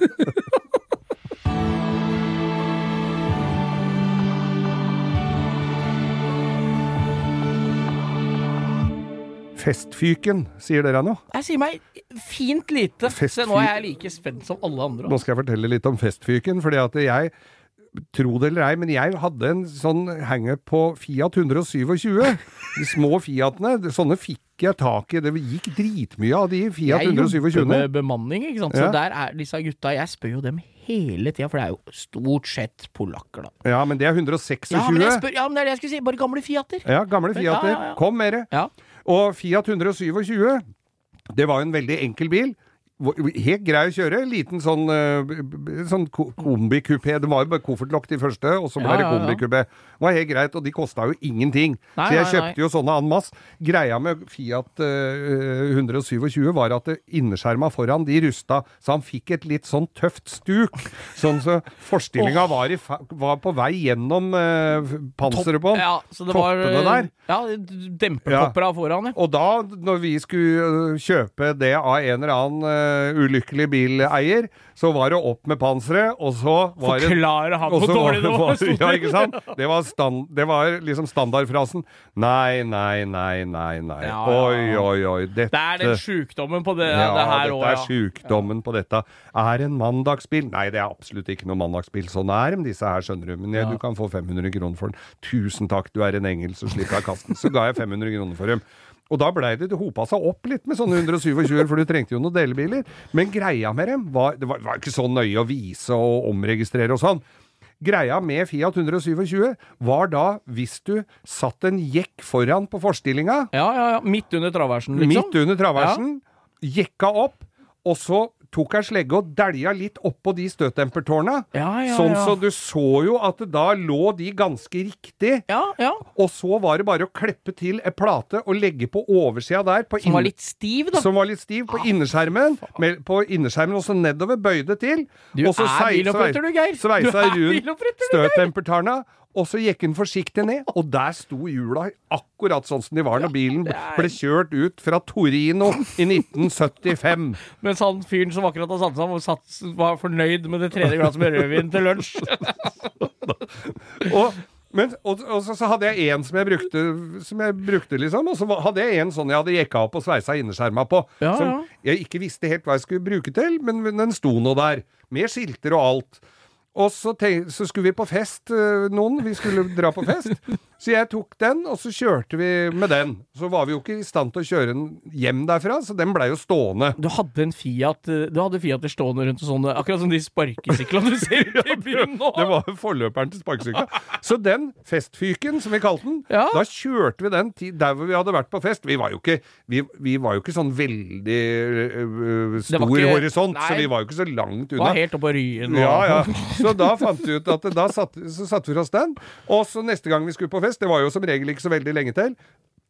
Festfyken, sier dere noe? Jeg sier meg fint lite, Festfy- Se, nå er jeg like spent som alle andre. Nå skal jeg fortelle litt om festfyken, fordi at jeg Tro det eller ei, men jeg hadde en sånn hangup på Fiat 127. De små Fiatene. Sånne fikk jeg tak i. Det gikk dritmye av de Fiat 127. Jeg jobber 127. med bemanning, ikke sant. Så Ja. der er disse gutta Jeg spør jo dem hele tida, for det er jo stort sett polakker, da. Ja, men det er 126. Ja, men, jeg spør, ja, men det er det jeg skulle si. Bare gamle Fiater. Ja, gamle Fiater. Ja. Kom med det. Ja. Og Fiat 127, det var en veldig enkel bil. Helt grei å kjøre. Liten sånn, eh, sånn kombikupé. Det var jo bare koffertlokk de første, og så ble Ja, det ja, ja. kombikupé. Det var helt greit, og de kosta jo ingenting. Nei, så jeg nei, kjøpte jo sånne en masse. Greia med Fiat uh, 127 var at innerskjerma foran de rusta, så han fikk et litt sånn tøft stuk. Sånn så forstillinga var, i, var på vei gjennom uh, panseret på den. Ja, så det var Toppene der. Ja, demperpoppere foran, ja. Og da, når vi skulle uh, kjøpe det av en eller annen øh, ulykkelig bileier, så var det opp med panseret, og så var det Forklare han hvor dårlig det var. Ja, ikke sant? Det var, stand, det var liksom standardfrasen. Nei, nei, nei, nei, nei. Ja, ja, Oi, oi, oi. Dette Det er den sjukdommen på det, ja, det her dette er ja. sjukdommen på dette. Er en mandagsbil? Nei, det er absolutt ikke noe mandagsbil. Sånn er de, disse her, skjønner du. Men jeg, Ja. du kan få 500 kroner for den. Tusen takk, du er en engel, så slipper jeg kasten. Så ga jeg 500 kroner for dem. Og da blei det, det hopa seg opp litt med sånne 127, for du trengte jo noen delebiler. Men greia med dem var Det var, var ikke så nøye å vise og omregistrere og sånn. Greia med Fiat 127 var da hvis du satt en jekk foran på forstillinga, Ja, ja, ja. Midt under traversen, liksom. midt under traversen, jekka opp, og så tok ei slegge og dælja litt oppå de støtdempertårna. Ja, ja, sånn ja. så du så jo at da lå de ganske riktig. Ja, ja. Og så var det bare å kleppe til ei plate og legge på oversida der. På Som var litt stiv, da. som var litt stiv på innerskjermen, med, på innerskjermen og så nedover, bøyde til. Du er biloppretter, du, Geir. Sveisa rundt støtdempertårna, og så gikk han forsiktig ned, og der sto hjula akkurat sånn som de var når bilen ble kjørt ut fra Torino i 1975. Mens han fyren som akkurat har satt seg sammen, satt- var fornøyd med det tredje glasset med rødvin til lunsj. Og, men, og, og så, så hadde jeg en som jeg brukte, som jeg brukte liksom, og så hadde jeg en sånn jeg hadde jekka opp og sveisa innerskjerma på, Ja, som ja. jeg ikke visste helt hva jeg skulle bruke til, men men den sto nå der, med skilter og alt. Og så, så skulle vi på fest, øh, noen. Vi skulle dra på fest. Så jeg tok den, og så kjørte vi med den. Så var vi jo ikke i stand til å kjøre den hjem derfra, så den blei jo stående. Du hadde en Fiat eh, Du hadde Fiater stående rundt og sånn, akkurat som de sparkesyklene du ser ute i byen nå. Det var forløperen til sparkesykla. Så den festfyken, som vi kalte den, Ja. da kjørte vi den der hvor vi hadde vært på fest. Vi var jo ikke, vi, vi var jo ikke sånn veldig uh, stor ikke- horisont, så vi var jo ikke så langt unna. Var helt oppå Ryen. og- Ja, ja. Så da fant vi ut at da satt, så vi oss den. Og så neste gang vi skulle på fest, det var jo som regel ikke så veldig lenge til,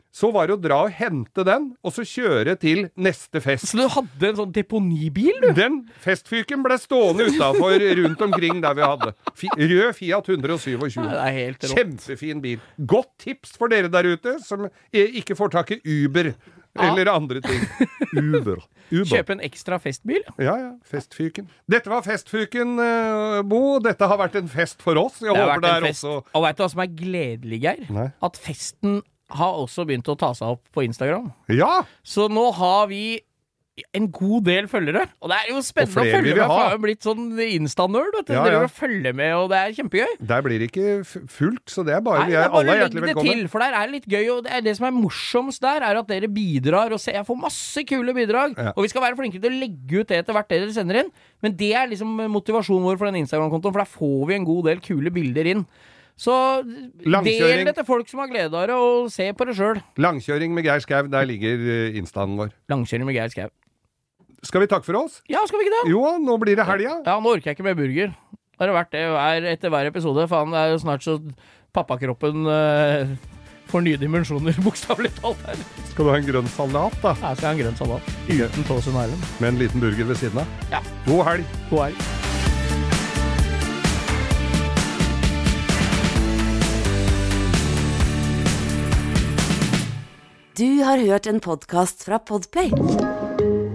så var det å dra og hente den, og så kjøre til neste fest. Så du hadde en sånn deponibil, du? Den festfyken ble stående utafor rundt omkring der vi hadde. Fi, rød Fiat 127. Det er helt rått. Kjempefin bil. Godt tips for dere der ute som eh, ikke får tak i Uber eller andre ting. Uber. Uber. Kjøpe en ekstra festbil? Ja, ja. Festfyken. Dette var Festfyken, eh, Bo. Dette har vært en fest for oss. Jeg Det håper det er fest. også Og veit du hva som er gledelig, Geir? At festen har også begynt å ta seg opp på Instagram. Ja! Så nå har vi en god del følgere. Og det er jo spennende å følge med. for. Jeg har blitt sånn Insta-nerd. vet. Ja, Dere følger med, og det er kjempegøy. Der blir det ikke fullt, så det er bare Nei, vi er, bare alle er hjertelig velkommen. til, for der er det litt gøy. Og det, er det som er morsomst der, er at dere bidrar. Og se, jeg får masse kule bidrag. Ja. Og vi skal være flinkere til å legge ut det etter hvert det dere sender inn. Men det er liksom motivasjonen vår for den Instagram-kontoen, for der får vi en god del kule bilder inn. Så del det til folk som har glede av det, og se på det sjøl. Langkjøring med Geir Skau, der ligger eh, instaen vår. Langkjøring med Geir Skau. Skal vi takke for oss? Ja, skal vi ikke det? Jo, nå blir det helga. Ja, nå orker jeg ikke mer burger. Det har vært det hver, etter hver episode. Faen, det er jo snart så pappakroppen eh, får nye dimensjoner, bokstavelig talt. her. Skal du ha en grønn salat, da? Jeg skal ha en grønn salat uten Toast Island. Med en liten burger ved siden av? Ja. God helg. God helg. Du har hørt en podkast fra Podplay.